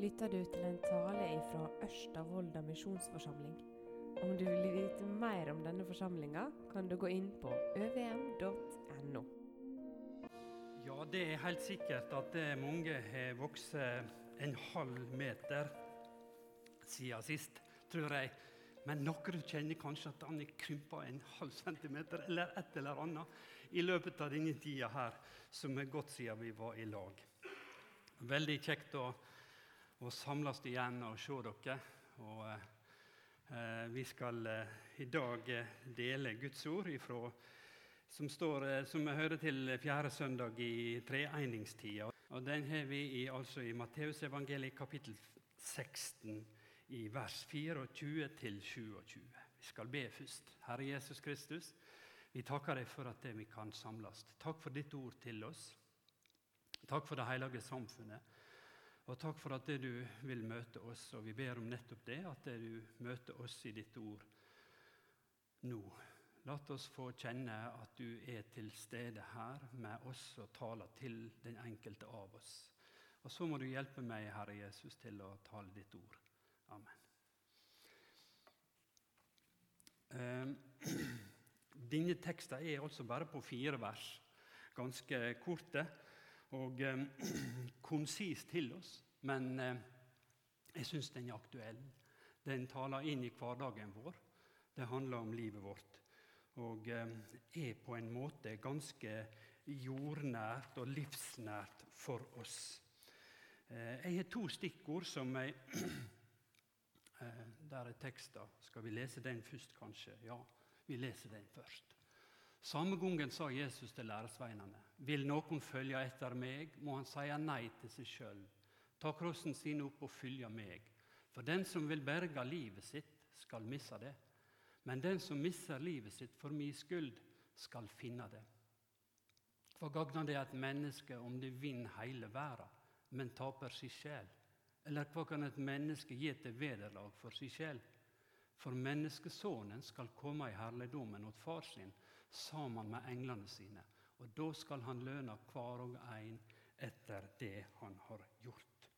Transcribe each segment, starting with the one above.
lytter du til en tale fra Ørsta misjonsforsamling. Om du vil vite mer om denne forsamlinga, kan du gå inn på øvm.no. Ja, det er helt sikkert at det mange har vokst en halv meter siden sist, tror jeg. Men noen kjenner kanskje at han er krympa en halv centimeter eller et eller annet i løpet av denne tida her, som er gått siden vi var i lag. Veldig kjekt å, å samles igjen og se dere. Og, eh, vi skal eh, i dag eh, dele Guds ord ifra, som, står, eh, som hører til fjerde søndag i treegningstida. Og den har vi i, altså i Matteusevangeliet kapittel 16 i vers 24-27. Vi skal be først. Herre Jesus Kristus, vi takker deg for at vi kan samles. Takk for ditt ord til oss. Takk for det hellige samfunnet. Og takk for at du vil møte oss. Og vi ber om nettopp det, at du møter oss i ditt ord nå. La oss få kjenne at du er til stede her med oss og taler til den enkelte av oss. Og så må du hjelpe meg, Herre Jesus, til å tale ditt ord. Amen. Ehm, denne teksten er altså bare på fire vers, ganske korte og eh, konsis til oss. Men eh, jeg syns den er aktuell. Den taler inn i hverdagen vår. Det handler om livet vårt. Og eh, er på en måte ganske jordnært og livsnært for oss. Eh, jeg har to stikkord som jeg eh, Der er teksten. Skal vi lese den først, kanskje? Ja, vi leser den først. Samme gangen sa Jesus til læresveinene.: Vil noen følge etter meg, må han si nei til seg sjøl. Ta krossen sin opp og følge meg. For den som vil berge livet sitt, skal misse det. Men den som mister livet sitt for min skyld, skal finne det. Hva gagner det et menneske om det vinner hele verden, men taper sin sjel? Eller hva kan et menneske gi til vederlag for sin sjel? For menneskesonen skal komme i herligdommen åt far sin sammen med englene sine. Og da skal han lønne hver og en etter det han har gjort.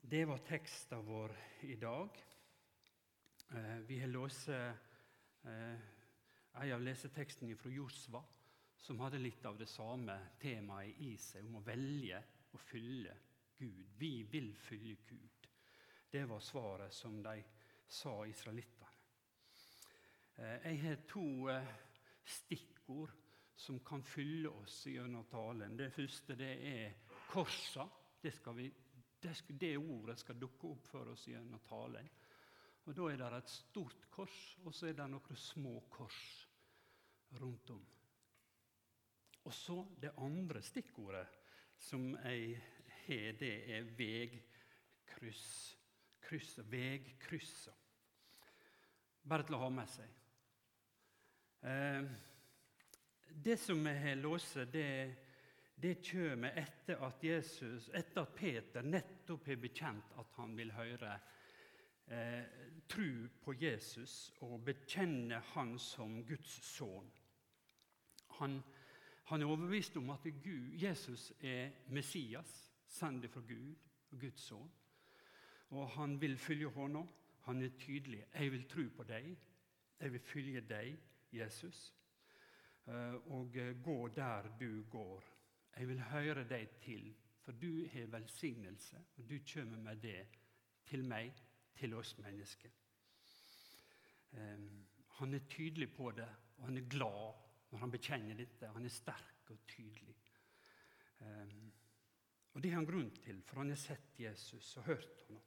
Det var teksten vår i dag. Eh, vi har lest eh, en av lesetekstene fra Josva, som hadde litt av det samme temaet i seg, om å velge å fylle Gud. Vi vil fylle Gud. Det var svaret som de sa israelittene. Eh, jeg har to eh, stikkord som kan fylle oss gjennom talen. Det første det er korsa. Det, vi, det, det, ordet skal dukke opp for oss gjennom talen. Og Da er det et stort kors, og så er det noen små kors rundt om. Og så Det andre stikkordet som jeg har, det er vegkryss. Kryss, veikryssa. Bare til å ha med seg. Eh, det som vi har låst, det, det kommer etter at, Jesus, etter at Peter nettopp har bekjent at han vil høre eh, tro på Jesus og bekjenne han som Guds sønn. Han, han, er overbevist om at Gud, Jesus er Messias, sendt fra Gud Guds sønn og han vil følge hånda. Han er tydelig. 'Jeg vil tro på deg. Jeg vil følge deg, Jesus.' Eh, og eh, gå der du går. Jeg vil høre deg til, for du har velsignelse, og du kommer med det til meg, til oss mennesker. Eh, han er tydelig på det, og han er glad når han bekjenner dette. Han er sterk og tydelig. Og Det har han grunn til, for han har sett Jesus og hørt ham.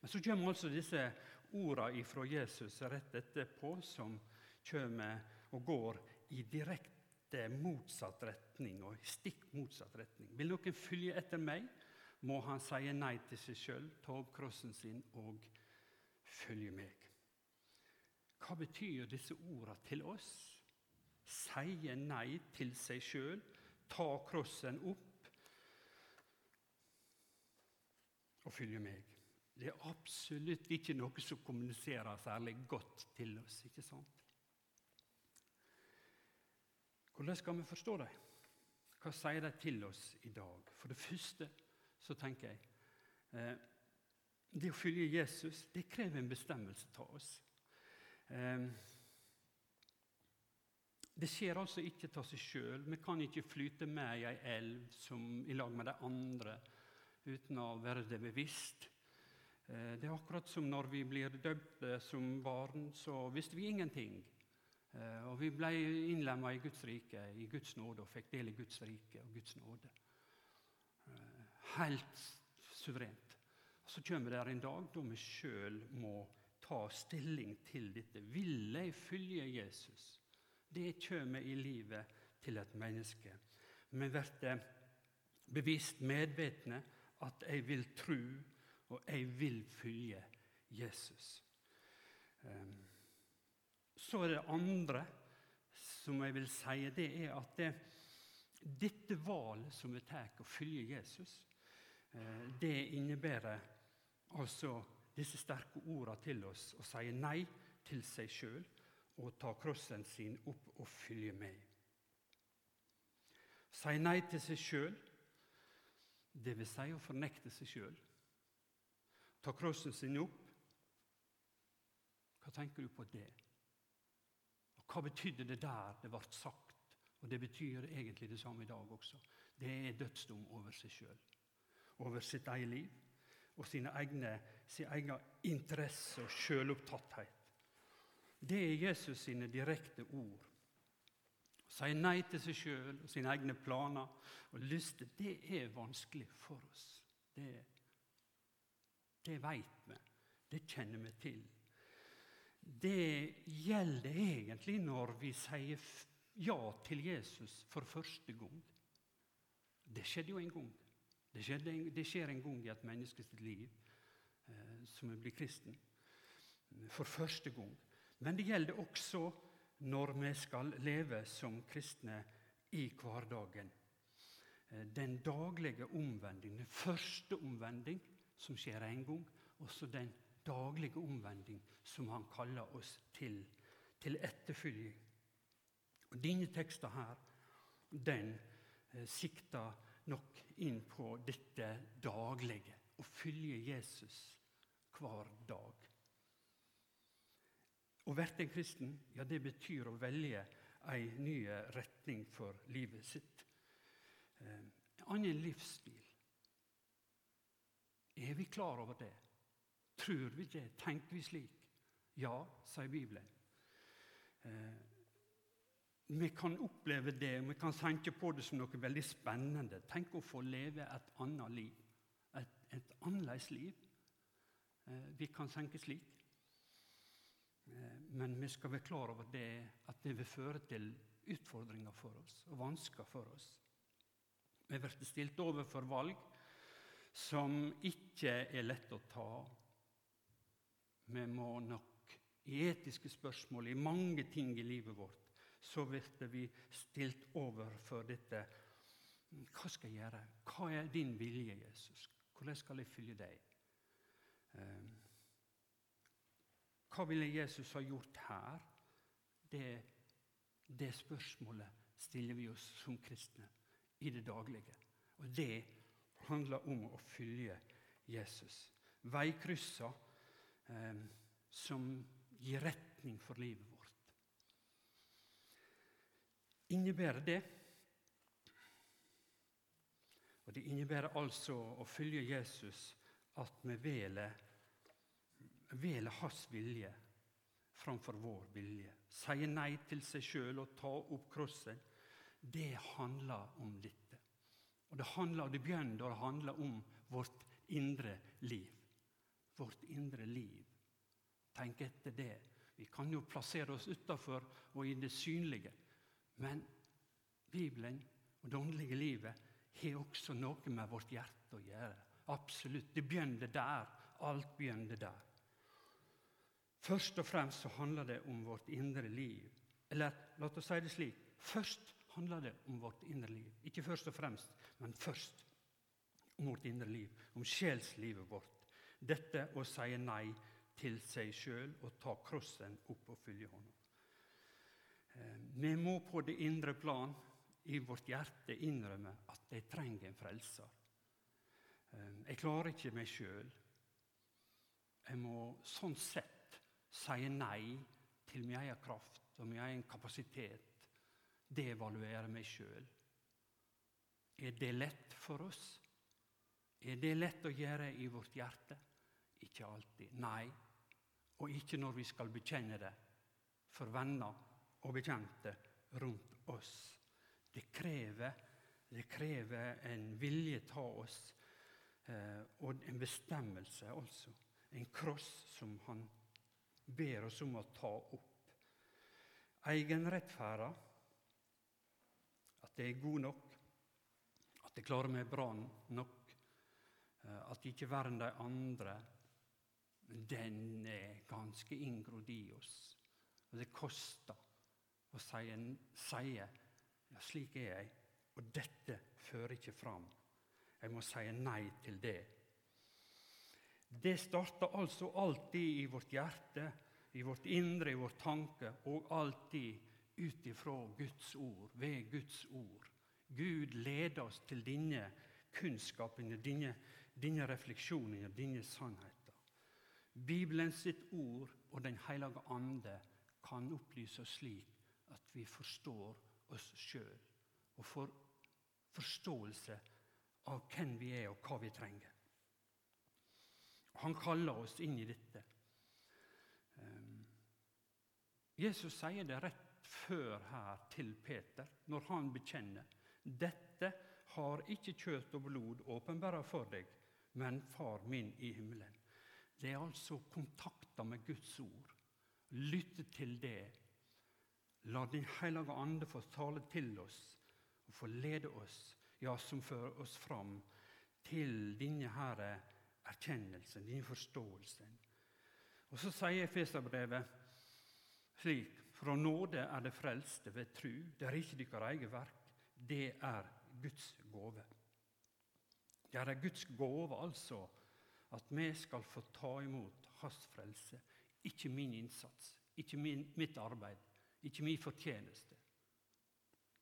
Men så kommer altså disse ordene fra Jesus rett etterpå, som kommer og går i direkte motsatt retning, og stikk motsatt retning. Vil noen følge etter meg, må han si nei til seg sjøl, ta opp krossen sin og følge meg. Hva betyr disse ordene til oss? Sier nei til seg sjøl, ta krossen opp og følge meg. Det er absolutt ikke noe som kommuniserer særlig godt til oss. ikke sant? Hvordan skal vi forstå dem? Hva sier de til oss i dag? For det første så tenker jeg eh, Det å følge Jesus det krever en bestemmelse av oss. Eh, det skjer altså ikke av seg sjøl. Vi kan ikke flyte med i ei elv som, i lag med de andre uten å være det bevisst. Eh, det er akkurat som når vi blir døpte som barn, så visste vi ingenting. Eh, og vi ble innlemma i Guds rike, i Guds nåde, og fikk del i Guds rike og Guds nåde. Eh, helt suverent. Så kommer det en dag da vi sjøl må ta stilling til dette. Vil jeg følge Jesus? Det kommer i livet til et menneske. Vi blir bevisst medvitne at jeg vil tro, og jeg vil følge Jesus. Ehm, så er det andre som jeg vil si, det er at det, dette valget som vi tar, å følge Jesus, eh, det innebærer altså disse sterke ordene til oss å si nei til seg sjøl og ta krossen sin opp og følge med. Si nei til seg sjøl, dvs. Si å fornekte seg sjøl. Ta krossen sin opp. Hva tenker du på det? Hva betydde det der det ble sagt? Og Det betyr egentlig det samme i dag også. Det er dødsdom over seg sjøl, over sitt eget liv og sin egen interesse og sjølopptatthet. Det er Jesus sine direkte ord. Å si nei til seg sjøl og sine egne planer og lyster, det er vanskelig for oss. Det, det veit vi. Det kjenner vi til. Det gjelder egentlig når vi sier ja til Jesus for første gang. Det skjedde jo en gang. Det, skjedde, det skjer en gang i et menneskes liv eh, som blir kristen. For første gang. Men det gjelder også når vi skal leve som kristne i hverdagen. Eh, den daglige omvending, den første omvending som skjer en gang, også den daglige omvending som han kaller oss til, til etterfølging. Og Denne teksten her, den eh, sikter nok inn på dette daglige, å følge Jesus hver dag. Å bli en kristen ja, det betyr å velge en ny retning for livet sitt. Eh, en annen livsstil. Er vi klar over det? Tror vi det? Tenker vi slik? Ja, sier Bibelen. Eh, vi kan oppleve det, vi kan tenke på det som noe veldig spennende. Tenk å få leve et annet liv. Et, et annerledes liv. Eh, vi kan tenke slik. Eh, men vi skal være klar over det, at det vil føre til utfordringer for oss og vansker for oss. Vi blir stilt overfor valg som ikke er lett å ta. Vi må nok i etiske spørsmål, i mange ting i livet vårt, så blir vi stilt overfor dette. Hva skal jeg gjøre? Hva er din vilje, Jesus? Hvordan skal jeg følge deg? Um, hva ville Jesus ha gjort her? Det, det spørsmålet stiller vi oss som kristne i det daglige. Og det handler om å følge Jesus. Veikrysser eh, som gir retning for livet vårt. Innebærer det Og Det innebærer altså å følge Jesus at vi velger velger hans vilje framfor vår vilje. Sier nei til seg sjøl og ta opp krossen. Det handler om dette. Og Det handler, det begynner å handle om vårt indre liv. Vårt indre liv. Tenk etter det. Vi kan jo plassere oss utafor og i det synlige. Men Bibelen og det åndelige livet har også noe med vårt hjerte å gjøre. Absolutt. Det begynner der. Alt begynner der. Først og fremst så handler det om vårt indre liv. Eller la oss si det slik først handler det om vårt indre liv. Ikke først og fremst, men først om vårt indre liv, om sjelslivet vårt. Dette å si nei til seg sjøl og ta krossen opp og følge Ham. Eh, vi må på det indre plan i vårt hjerte innrømme at jeg trenger en frelser. Eh, jeg klarer ikke meg sjøl. Jeg må sånn sett si nei til min egen kraft og min egen kapasitet. Devaluere meg sjøl. Er det lett for oss? Er det lett å gjøre i vårt hjerte? Ikke alltid. Nei. Og ikke når vi skal bekjenne det for venner og bekjente rundt oss. Det krever, det krever en vilje ta oss, eh, og en bestemmelse altså. En kross som han ber oss om å ta opp. Egenrettferda, at det er god nok, at det klarer meg bra nok, at at ikke verner de andre, den er ganske inngrodd i oss. Og det koster å si ja, slik er jeg, og dette fører ikke fram. Jeg må si nei til det. Det starter altså alltid i vårt hjerte, i vårt indre, i vår tanke, og alltid ut ifra Guds ord, ved Guds ord. Gud leder oss til denne kunnskapen, denne, denne refleksjonen, denne sannheten. Bibelen sitt ord og Den hellige ande kan opplyse oss slik at vi forstår oss sjøl og får forståelse av hvem vi er, og hva vi trenger. Han kaller oss inn i dette. Ehm, Jesus sier det rett før her til Peter, når han bekjenner dette har ikke kjøtt og blod åpenbart for deg, men Far min i himmelen. Det er altså kontakta med Guds ord. Lytte til det. La Din hellige ande få tale til oss og få lede oss, ja, som fører oss fram til denne her erkjennelsen, denne forståelsen. Og Så sier Feserbrevet slik Fra nåde er det frelste ved tru. Det er ikke deres eget verk. Det er Guds gave. Det er Guds gave, altså, at vi skal få ta imot Hans frelse. Ikke min innsats, ikke min, mitt arbeid, ikke min fortjeneste.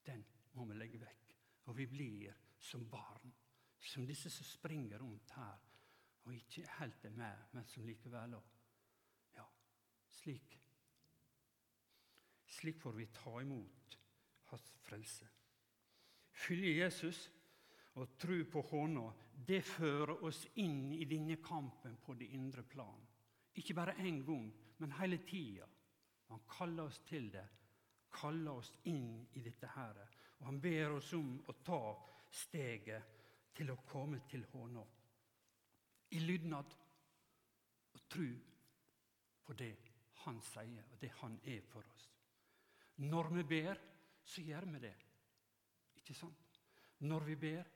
Den må vi legge vekk. Og vi blir som barn, som disse som springer rundt her og ikke helt er med, men som likevel òg Ja, slik. Slik får vi ta imot Hans frelse. Følge Jesus og tro på Håna, det fører oss inn i denne kampen på det indre plan. Ikke bare én gang, men hele tida. Han kaller oss til det, kaller oss inn i dette her. Og han ber oss om å ta steget til å komme til Håna. I lydnad og tro på det han sier, og det han er for oss. Når vi ber, så gjør vi det. Ikke sant? Når vi ber,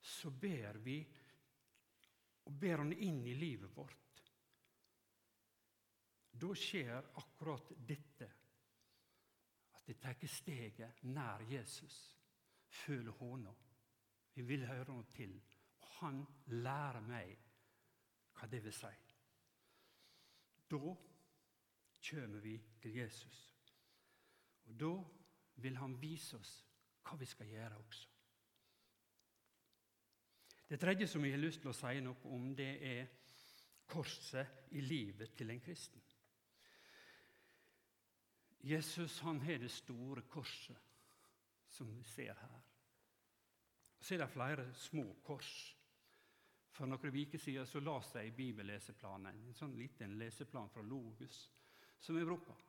så ber vi og ber Han inn i livet vårt. Da skjer akkurat dette. At vi tar steget nær Jesus. Føler hånda. Vi vil høre noe til. Og han lærer meg hva det vil si. Da kommer vi til Jesus. Og da vil han vise oss hva vi skal gjøre også. Det tredje som jeg har lyst til å si noe om, det er korset i livet til en kristen. Jesus han har det store korset som vi ser her. Så er det flere små kors. For noen uker siden så leste jeg bibelleseplanen, en sånn liten leseplan fra Logus som jeg bruker.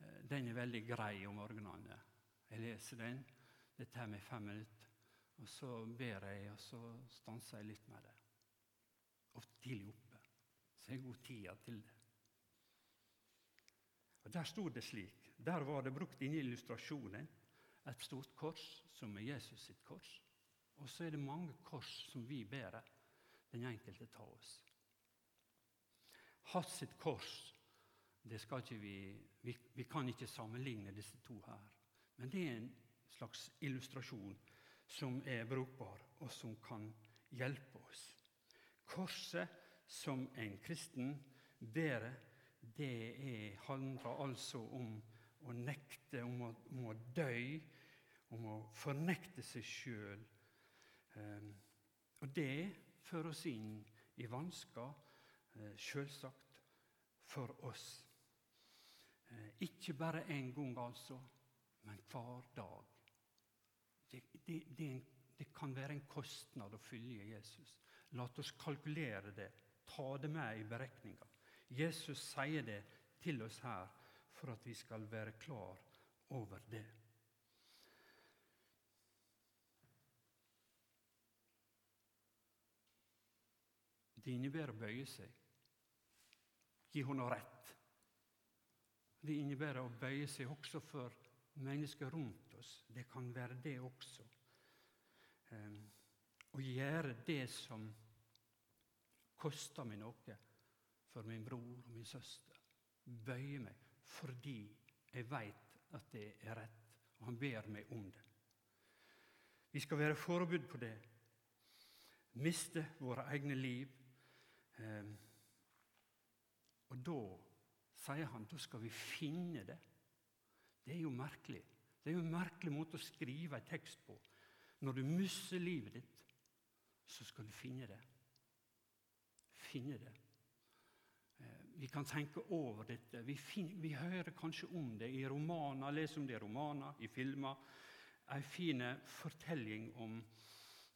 Eh, den er veldig grei om morgenene. Jeg leser den. Det tar meg fem minutter. Og så ber jeg, og så stanser jeg litt med det. Ofte tidlig oppe, så jeg har god tid til det. Og Der sto det slik. Der var det brukt inni illustrasjonen et stort kors, som er Jesus sitt kors. Og så er det mange kors som vi bærer, den enkelte tar oss. Hatt sitt kors det skal ikke vi, vi, vi kan ikke sammenligne disse to her. Men det er en slags illustrasjon som er brukbar, og som kan hjelpe oss. Korset som en kristen bærer, det er, handler altså om å nekte, om å, om å dø, om å fornekte seg sjøl. Um, og det fører oss inn i vansker, eh, selvsagt, for oss. Eh, ikke bare én gang, altså, men hver dag. Det, det, det, det, kan være en kostnad å følge Jesus. La oss kalkulere det, ta det med i beregninga. Jesus sier det til oss her for at vi skal være klar over det. Det innebærer å bøye seg. Gi henne rett. Det innebærer å bøye seg også for mennesker rundt oss. Det kan være det også. Um, å gjøre det som koster meg noe for min bror og min søster. Bøye meg fordi jeg veit at det er rett, og han ber meg om det. Vi skal være forberedt på det. Miste våre egne liv Ehm, og da sier han da skal vi finne det. Det er jo merkelig. Det er jo en merkelig måte å skrive en tekst på. Når du mister livet ditt, så skal du finne det. Finne det. Ehm, vi kan tenke over dette. Vi, finner, vi, hører kanskje om det i romaner, leser om det i romaner, i filmer. En fin fortelling om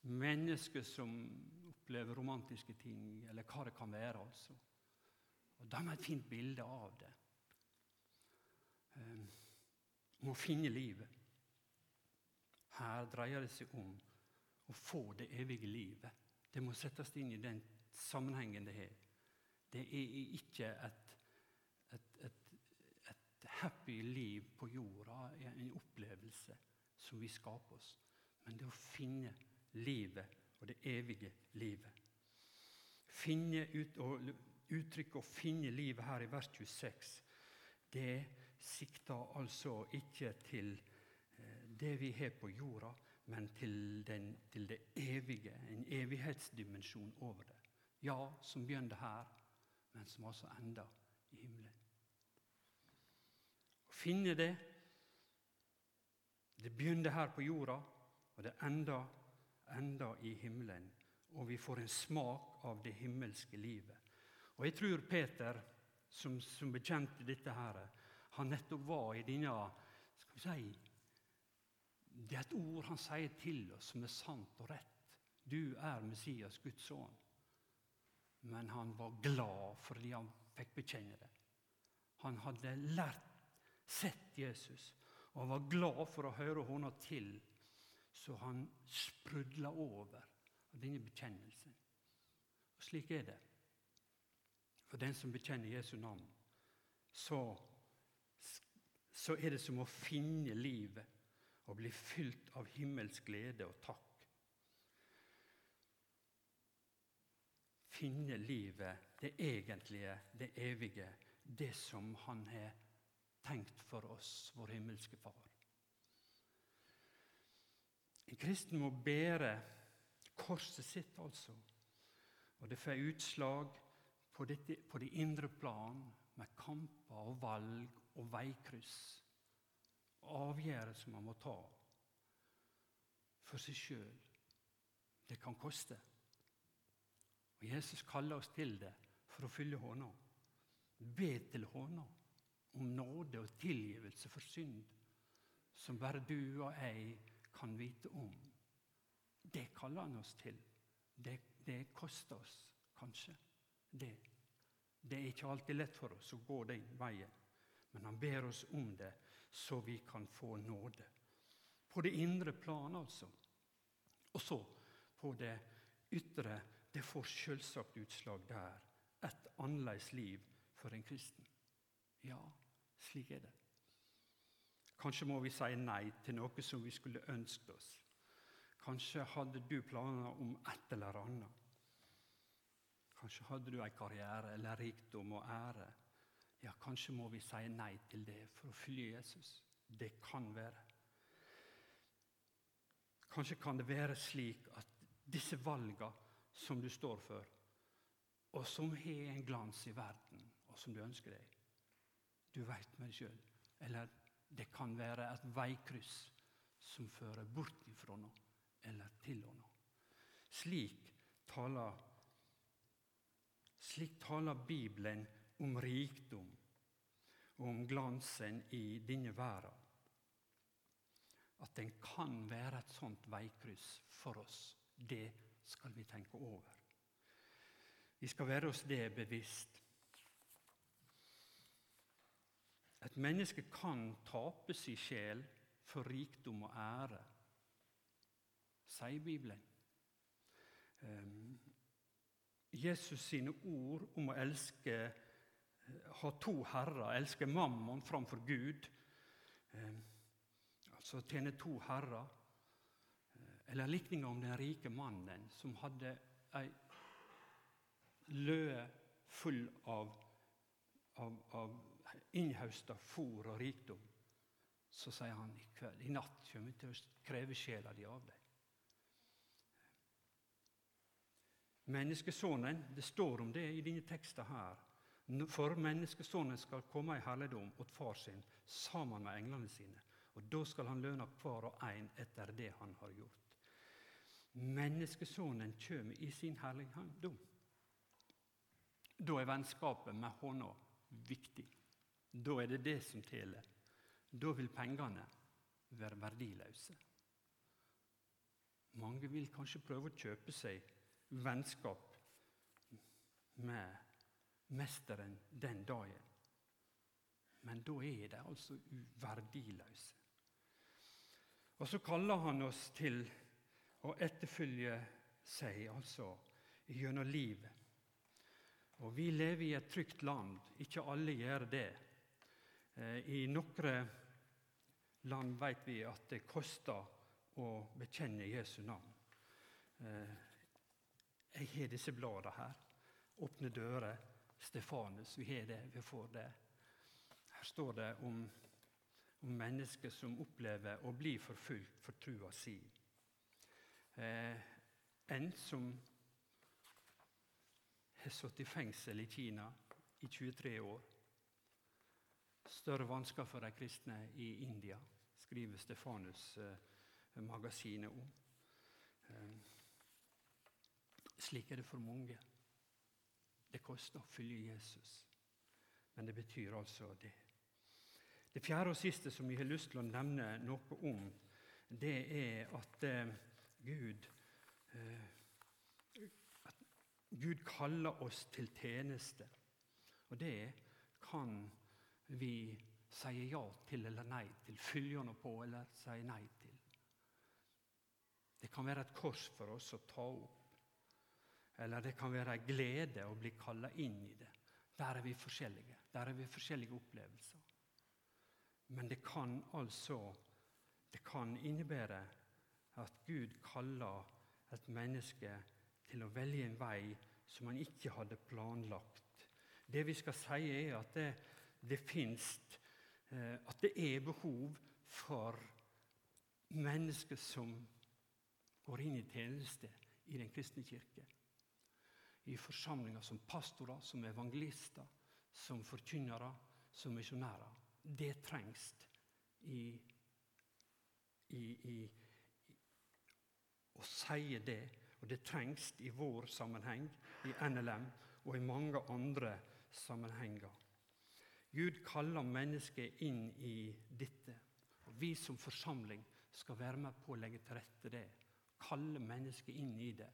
mennesker som opplever romantiske ting, eller hva det kan være. altså. Og Da har et fint bilde av det. Um, om å finne livet. Her dreier det seg om å få det evige livet. Det må settes inn i den sammenhengen det har. Det er ikke et, et, et, et happy liv på jorda, en opplevelse som vi skaper oss. Men det å finne livet og det evige livet. Finne ut, og Uttrykket 'å finne livet' her i vers 26 det sikter altså ikke til eh, det vi har på jorda, men til, den, til det evige, en evighetsdimensjon over det. Ja, som begynte her, men som altså ender i himmelen. Å finne det Det begynte her på jorda, og det ender, ender i himmelen, og vi får en smak av det himmelske livet. Og Jeg tror Peter, som, som bekjente dette, her, han nettopp var i denne skal vi si, Det er et ord han sier til oss som er sant og rett. Du er Messias, Guds sønn. Men han var glad fordi han fikk bekjenne det. Han hadde lært, sett Jesus, og han var glad for å høre hånda til så han sprudla over av denne bekjennelsen. Og Slik er det. For den som bekjenner Jesu navn, så, så er det som å finne livet og bli fylt av himmelsk glede og takk. Finne livet, det egentlige, det evige, det som Han har tenkt for oss, vår himmelske Far. En kristen må bære korset sitt, altså. Og det får utslag på, dette, på det indre plan med kamper og valg og veikryss. Avgjørelser man må ta for seg sjøl. Det kan koste. Og Jesus kaller oss til det for å fylle hånda. Be til hånda om nåde og tilgivelse for synd, som bare du og jeg kan vite om. Det kaller han oss til. Det, det koster oss kanskje. Det. det er ikke alltid lett for oss å gå den veien, men han ber oss om det, så vi kan få nåde. På det indre plan, altså. Og så på det ytre. Det får selvsagt utslag der. Et annerledes liv for en kristen. Ja, slik er det. Kanskje må vi si nei til noe som vi skulle ønsket oss. Kanskje hadde du planer om et eller annet. Kanskje hadde du en karriere eller rikdom og ære. Ja, kanskje må vi si nei til det for å følge Jesus. Det kan være. Kanskje kan det være slik at disse valgene som du står for, og som har en glans i verden, og som du ønsker deg Du veit med deg sjøl. Eller det kan være et veikryss som fører bort ifra noe eller til noe. Slik taler Slik taler Bibelen om rikdom og om glansen i denne verden. At den kan være et sånt veikryss for oss, det skal vi tenke over. Vi skal være oss det bevisst. Et menneske kan tape sin sjel for rikdom og ære, sier Bibelen. Ehm, Jesus sine ord om å elske, ha to herrer, elske mammon framfor Gud, ehm, altså tjene to herrer, eh, eller likninga om den rike mannen som hadde ei løe full av, av, av innhausta fôr og rikdom, så sier han i kveld, i natt kommer jeg til å kreve sjela di av deg. Menneskesonen, det står om det i denne teksten her. For menneskesonen skal komme i herligdom åt far sin sammen med englene sine. Og Da skal han lønne hver og en etter det han har gjort. Menneskesonen kommer i sin herligdom. Da er vennskapet med hånda viktig. Da er det det som teller. Da vil pengene være verdiløse. Mange vil kanskje prøve å kjøpe seg vennskap med mesteren den dagen. Men da er de altså uverdiløse. Og så kaller han oss til å etterfølge seg, altså gjennom livet. Og vi lever i et trygt land. Ikke alle gjør det. Eh, I noen land vet vi at det koster å bekjenne Jesu navn. Eh, jeg har disse bladene her. Åpne dører. Stefanus. Vi har det. Vi får det. Her står det om, om mennesker som opplever å bli forfulgt for trua si. Eh, en som har sittet i fengsel i Kina i 23 år større vansker for de kristne i India, skriver Stefanus-magasinet eh, om. Eh, slik er det for mange. Det koster å følge Jesus, men det betyr altså det. Det fjerde og siste som jeg har lyst til å nevne noe om, det er at eh, Gud at Gud kaller oss til tjeneste. Og det kan vi si ja til eller nei til, følger noe på eller sier nei til. Det kan være et kors for oss å ta opp. Eller det kan være glede å bli kalla inn i det. Der er vi forskjellige. Der er vi forskjellige opplevelser. Men det kan altså det kan innebære at Gud kaller et menneske til å velge en vei som han ikke hadde planlagt. Det vi skal si, er at det, det fins eh, At det er behov for mennesker som går inn i tjeneste i Den kristne kirke. I forsamlinger som pastorer, som evangelister, som forkynnere, som misjonærer. Det trengs i, i, i, å si det. Og det trengs i vår sammenheng, i NLM og i mange andre sammenhenger. Gud kaller mennesket inn i dette. Og Vi som forsamling skal være med på å legge til rette det. Kalle mennesket inn i det.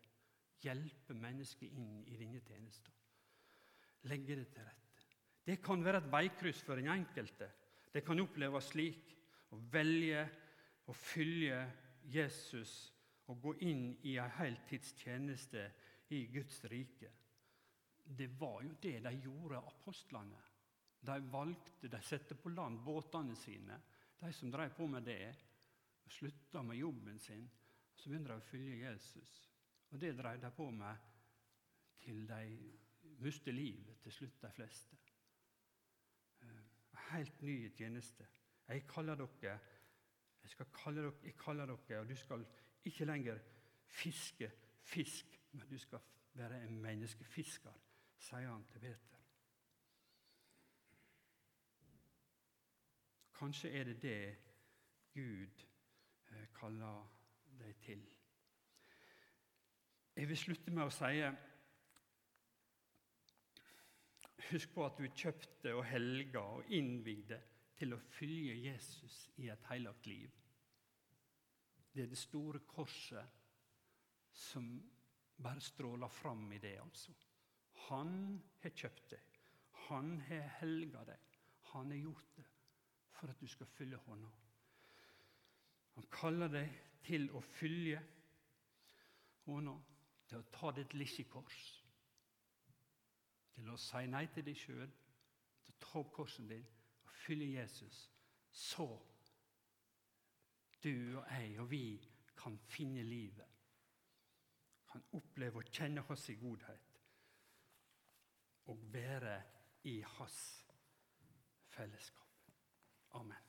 Hjelpe mennesket inn i denne tjenesten. Legge det til rette. Det kan være et veikryss for den enkelte. Det kan oppleves slik å velge å følge Jesus og gå inn i en heltidstjeneste i Guds rike. Det var jo det de gjorde, apostlene. De valgte, de satte på land båtene sine, de som drev på med det. og Slutta med jobben sin. Så begynte de å følge Jesus. Og det drev de på med til de mistet livet, til slutt, de fleste. Eh, helt ny tjeneste. Jeg kaller dere jeg skal kalle dere, jeg kaller dere, og du skal ikke lenger fiske fisk, men du skal være en menneskefisker, sier han til Peter. Kanskje er det det Gud eh, kaller deg til. Jeg vil slutte med å si Husk på at du kjøpte og helga og innvigde til å følge Jesus i et hellig liv. Det er det store korset som bare stråler fram i det, altså. Han har kjøpt deg. Han har helga deg. Han har gjort det for at du skal følge hånda. Han kaller deg til å følge hånda, til å ta ditt lille kors. Til å si nei til deg sjøl, til å ta opp korset din og følge Jesus. Så du og jeg og vi kan finne livet. Kan oppleve å kjenne hans godhet og være i hans fellesskap. Amen.